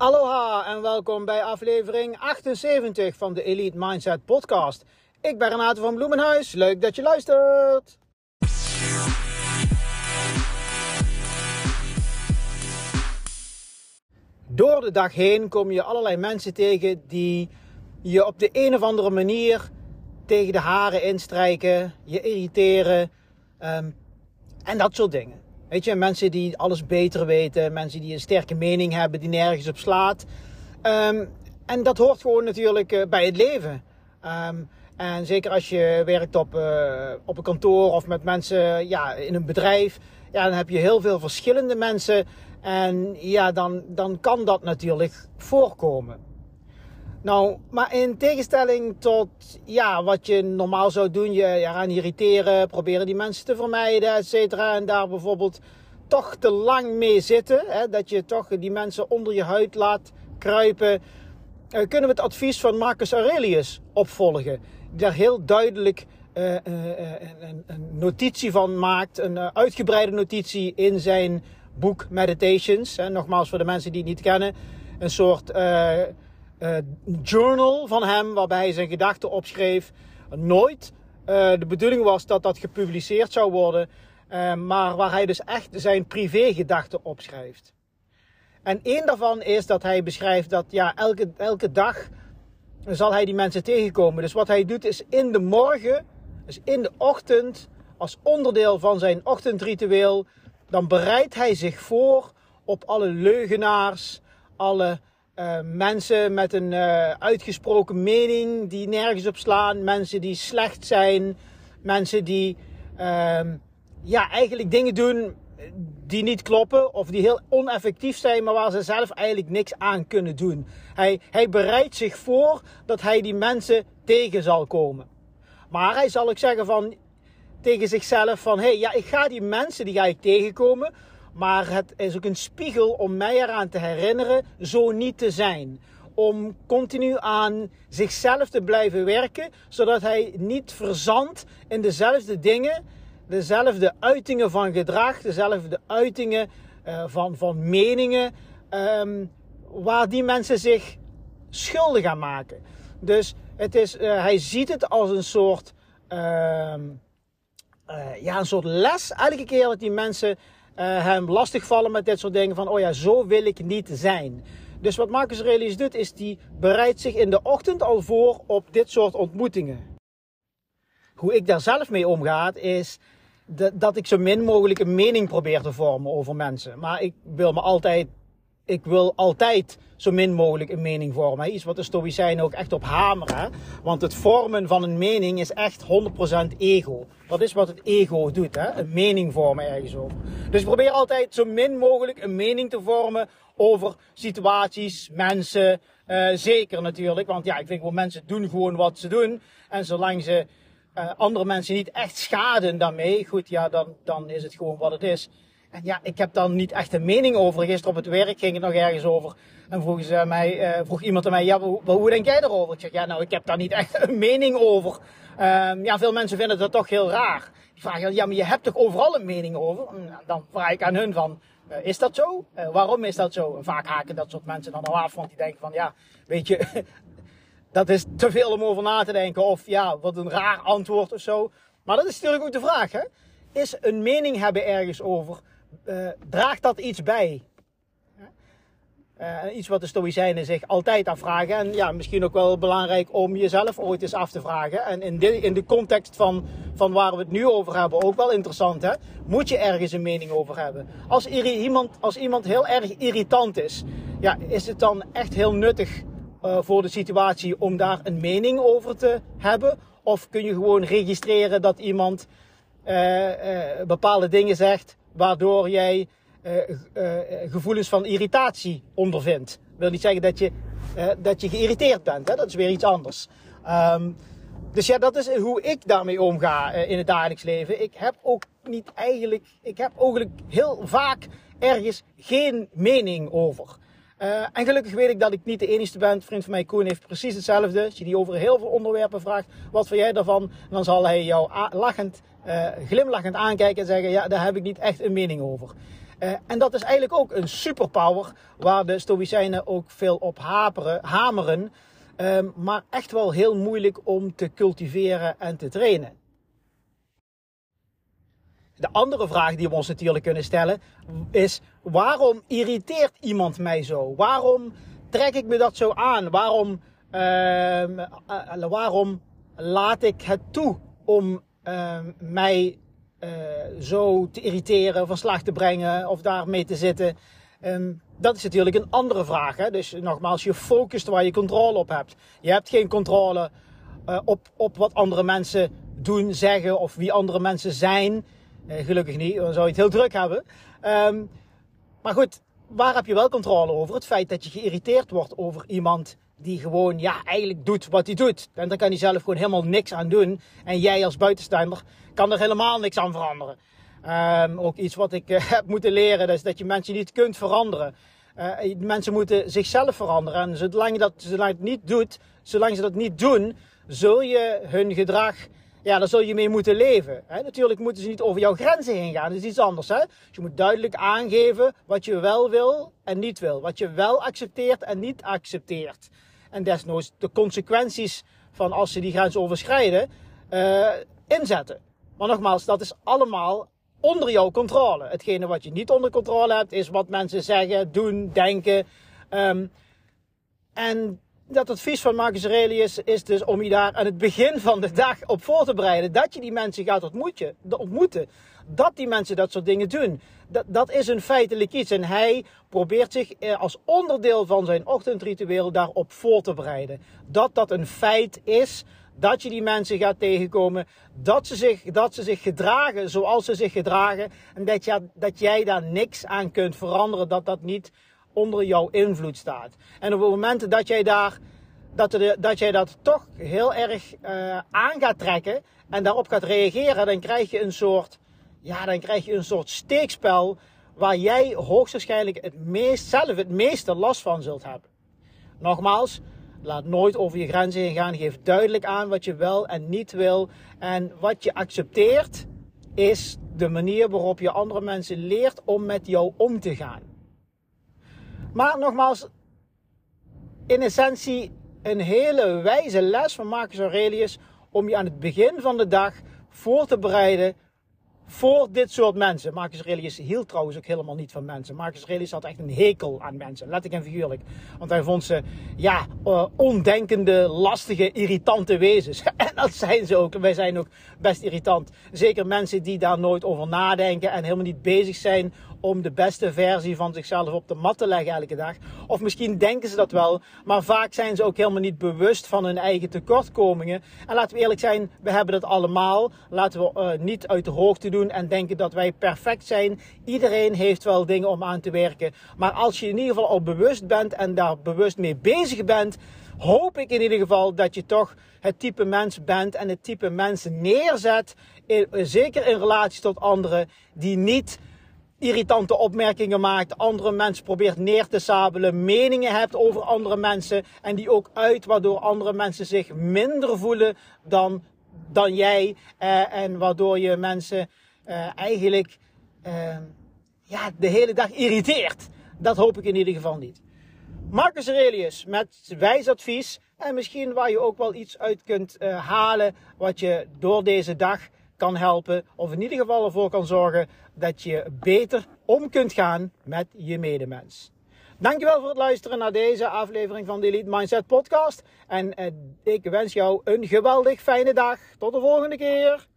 Aloha en welkom bij aflevering 78 van de Elite Mindset Podcast. Ik ben Renate van Bloemenhuis. Leuk dat je luistert. Door de dag heen kom je allerlei mensen tegen die je op de een of andere manier tegen de haren instrijken, je irriteren um, en dat soort dingen. Weet je, mensen die alles beter weten, mensen die een sterke mening hebben, die nergens op slaat. Um, en dat hoort gewoon natuurlijk uh, bij het leven. Um, en zeker als je werkt op, uh, op een kantoor of met mensen ja, in een bedrijf, ja, dan heb je heel veel verschillende mensen. En ja, dan, dan kan dat natuurlijk voorkomen. Nou, maar in tegenstelling tot ja, wat je normaal zou doen, je eraan irriteren, proberen die mensen te vermijden, et cetera. En daar bijvoorbeeld toch te lang mee zitten, hè, dat je toch die mensen onder je huid laat kruipen, uh, kunnen we het advies van Marcus Aurelius opvolgen. Die daar heel duidelijk uh, uh, een, een, notitie van maakt, een uitgebreide notitie in zijn boek Meditations. Hè, nogmaals voor de mensen die het niet kennen, een soort uh, journal van hem, waarbij hij zijn gedachten opschreef. Nooit uh, de bedoeling was dat dat gepubliceerd zou worden, uh, maar waar hij dus echt zijn privégedachten opschrijft. En één daarvan is dat hij beschrijft dat ja, elke, elke dag zal hij die mensen tegenkomen. Dus wat hij doet is in de morgen, dus in de ochtend, als onderdeel van zijn ochtendritueel, dan bereidt hij zich voor op alle leugenaars, alle uh, mensen met een uh, uitgesproken mening die nergens op slaan. Mensen die slecht zijn. Mensen die uh, ja, eigenlijk dingen doen die niet kloppen. Of die heel oneffectief zijn, maar waar ze zelf eigenlijk niks aan kunnen doen. Hij, hij bereidt zich voor dat hij die mensen tegen zal komen. Maar hij zal ook zeggen van, tegen zichzelf van... Hey, ja, ik ga die mensen, die ga ik tegenkomen... Maar het is ook een spiegel om mij eraan te herinneren zo niet te zijn. Om continu aan zichzelf te blijven werken, zodat hij niet verzandt in dezelfde dingen, dezelfde uitingen van gedrag, dezelfde uitingen uh, van, van meningen, um, waar die mensen zich schuldig aan maken. Dus het is, uh, hij ziet het als een soort, uh, ja, een soort les elke keer dat die mensen uh, hem lastigvallen met dit soort dingen. Van, oh ja, zo wil ik niet zijn. Dus wat Marcus Aurelius doet, is die bereidt zich in de ochtend al voor op dit soort ontmoetingen. Hoe ik daar zelf mee omga, is dat ik zo min mogelijk een mening probeer te vormen over mensen. Maar ik wil me altijd ik wil altijd zo min mogelijk een mening vormen. Iets wat de Stoïcijnen ook echt op hameren. Want het vormen van een mening is echt 100% ego. Dat is wat het ego doet, hè? een mening vormen ergens over. Dus probeer altijd zo min mogelijk een mening te vormen over situaties, mensen. Uh, zeker natuurlijk, want ja, ik vind wel mensen doen gewoon wat ze doen. En zolang ze uh, andere mensen niet echt schaden daarmee, goed, ja, dan, dan is het gewoon wat het is. En ja, ik heb dan niet echt een mening over. Gisteren op het werk ging het nog ergens over. En vroeg, ze mij, uh, vroeg iemand aan mij, ja, hoe, denk jij erover? Ik zeg, ja, nou, ik heb daar niet echt een mening over. Um, ja, veel mensen vinden dat toch heel raar. Die vragen, ja, maar je hebt toch overal een mening over? Dan vraag ik aan hun van, uh, is dat zo? Uh, waarom is dat zo? Vaak haken dat soort mensen dan al af, want die denken van, ja, weet je, dat is te veel om over na te denken. Of ja, wat een raar antwoord of zo. Maar dat is natuurlijk ook de vraag, hè? Is een mening hebben ergens over uh, draagt dat iets bij? Uh, iets wat de Stoïcijnen zich altijd afvragen. En ja, misschien ook wel belangrijk om jezelf ooit eens af te vragen. En in de, in de context van, van waar we het nu over hebben, ook wel interessant. Hè? Moet je ergens een mening over hebben? Als, iemand, als iemand heel erg irritant is, ja, is het dan echt heel nuttig voor de situatie om daar een mening over te hebben? Of kun je gewoon registreren dat iemand bepaalde dingen zegt waardoor jij uh, uh, gevoelens van irritatie ondervindt. Dat wil niet zeggen dat je, dat je geïrriteerd bent, hè? dat is weer iets anders. Um, dus ja, dat is hoe ik daarmee omga in het dagelijks leven. Ik heb ook niet eigenlijk, ik heb eigenlijk heel vaak ergens geen mening over. En gelukkig weet ik dat ik niet de enige ben. Vriend van mij, Koen, heeft precies hetzelfde. Als je die over heel veel onderwerpen vraagt, wat vind jij daarvan? Dan zal hij jou lachend, uh, glimlachend aankijken en zeggen, ja, daar heb ik niet echt een mening over. Uh, en dat is eigenlijk ook een superpower waar de Stoïcijnen ook veel op haperen, hameren. Um, maar echt wel heel moeilijk om te cultiveren en te trainen. De andere vraag die we ons natuurlijk kunnen stellen is: waarom irriteert iemand mij zo? Waarom trek ik me dat zo aan? Waarom, uh, waarom laat ik het toe om uh, mij uh, zo te irriteren, van slag te brengen of daarmee te zitten? Um, dat is natuurlijk een andere vraag. Hè? Dus nogmaals, je focust waar je controle op hebt. Je hebt geen controle uh, op, op wat andere mensen doen, zeggen of wie andere mensen zijn. Uh, gelukkig niet, dan zou je het heel druk hebben. Um, maar goed, waar heb je wel controle over? Het feit dat je geïrriteerd wordt over iemand die gewoon, ja, eigenlijk doet wat hij doet. En dan kan hij zelf gewoon helemaal niks aan doen. En jij als buitenstaander kan er helemaal niks aan veranderen. Um, ook iets wat ik uh, heb moeten leren, is dat je mensen niet kunt veranderen. Uh, mensen moeten zichzelf veranderen. En zolang dat, zolang het niet doet, zolang ze dat niet doen, zul je hun gedrag ja, daar zul je mee moeten leven. Natuurlijk moeten ze niet over jouw grenzen heen gaan. Dat is iets anders. Hè? Dus je moet duidelijk aangeven wat je wel wil en niet wil. Wat je wel accepteert en niet accepteert. En desnoods de consequenties van als ze die grens overschrijden, uh, inzetten. Maar nogmaals, dat is allemaal onder jouw controle. Hetgene wat je niet onder controle hebt, is wat mensen zeggen, doen, denken. Um, en dat advies van Marcus Aurelius is dus om je daar aan het begin van de dag op voor te bereiden. Dat je die mensen gaat ontmoeten. Dat die mensen dat soort dingen doen. Dat, dat is een feitelijk iets. En hij probeert zich eh, als onderdeel van zijn ochtendritueel daarop voor te bereiden. Dat dat een feit is. Dat je die mensen gaat tegenkomen. Dat ze zich, dat ze zich gedragen zoals ze zich gedragen. En dat, je, dat jij daar niks aan kunt veranderen. Dat dat niet onder jouw invloed staat. En op het moment dat jij daar dat, dat jij dat toch heel erg uh, aan gaat trekken en daarop gaat reageren, dan krijg je een soort, ja, dan krijg je een soort steekspel waar jij hoogstwaarschijnlijk het meest, zelf het meeste last van zult hebben. Nogmaals, laat nooit over je grenzen heen gaan. Geef duidelijk aan wat je wel en niet wil. En wat je accepteert is de manier waarop je andere mensen leert om met jou om te gaan. Maar nogmaals, in essentie een hele wijze les van Marcus Aurelius om je aan het begin van de dag voor te bereiden voor dit soort mensen. Marcus Aurelius hield trouwens ook helemaal niet van mensen. Marcus Aurelius had echt een hekel aan mensen, letterlijk en figuurlijk. Want hij vond ze, ja, uh, ondenkende, lastige, irritante wezens. dat zijn ze ook. Wij zijn ook best irritant. Zeker mensen die daar nooit over nadenken en helemaal niet bezig zijn om de beste versie van zichzelf op de mat te leggen elke dag. Of misschien denken ze dat wel, maar vaak zijn ze ook helemaal niet bewust van hun eigen tekortkomingen. En laten we eerlijk zijn, we hebben dat allemaal. Laten we uh, niet uit de hoogte doen en denken dat wij perfect zijn. Iedereen heeft wel dingen om aan te werken. Maar als je in ieder geval al bewust bent en daar bewust mee bezig bent, hoop ik in ieder geval dat je toch het type mens bent en het type mensen neerzet, in, zeker in relatie tot anderen, die niet irritante opmerkingen maakt, andere mensen probeert neer te sabelen, meningen hebt over andere mensen en die ook uit, waardoor andere mensen zich minder voelen dan, dan jij eh, en waardoor je mensen eh, eigenlijk eh, ja, de hele dag irriteert. Dat hoop ik in ieder geval niet. Marcus Aurelius met wijs advies en misschien waar je ook wel iets uit kunt uh, halen wat je door deze dag kan helpen. Of in ieder geval ervoor kan zorgen dat je beter om kunt gaan met je medemens. Dankjewel voor het luisteren naar deze aflevering van de Elite Mindset Podcast. En eh, ik wens jou een geweldig fijne dag. Tot de volgende keer.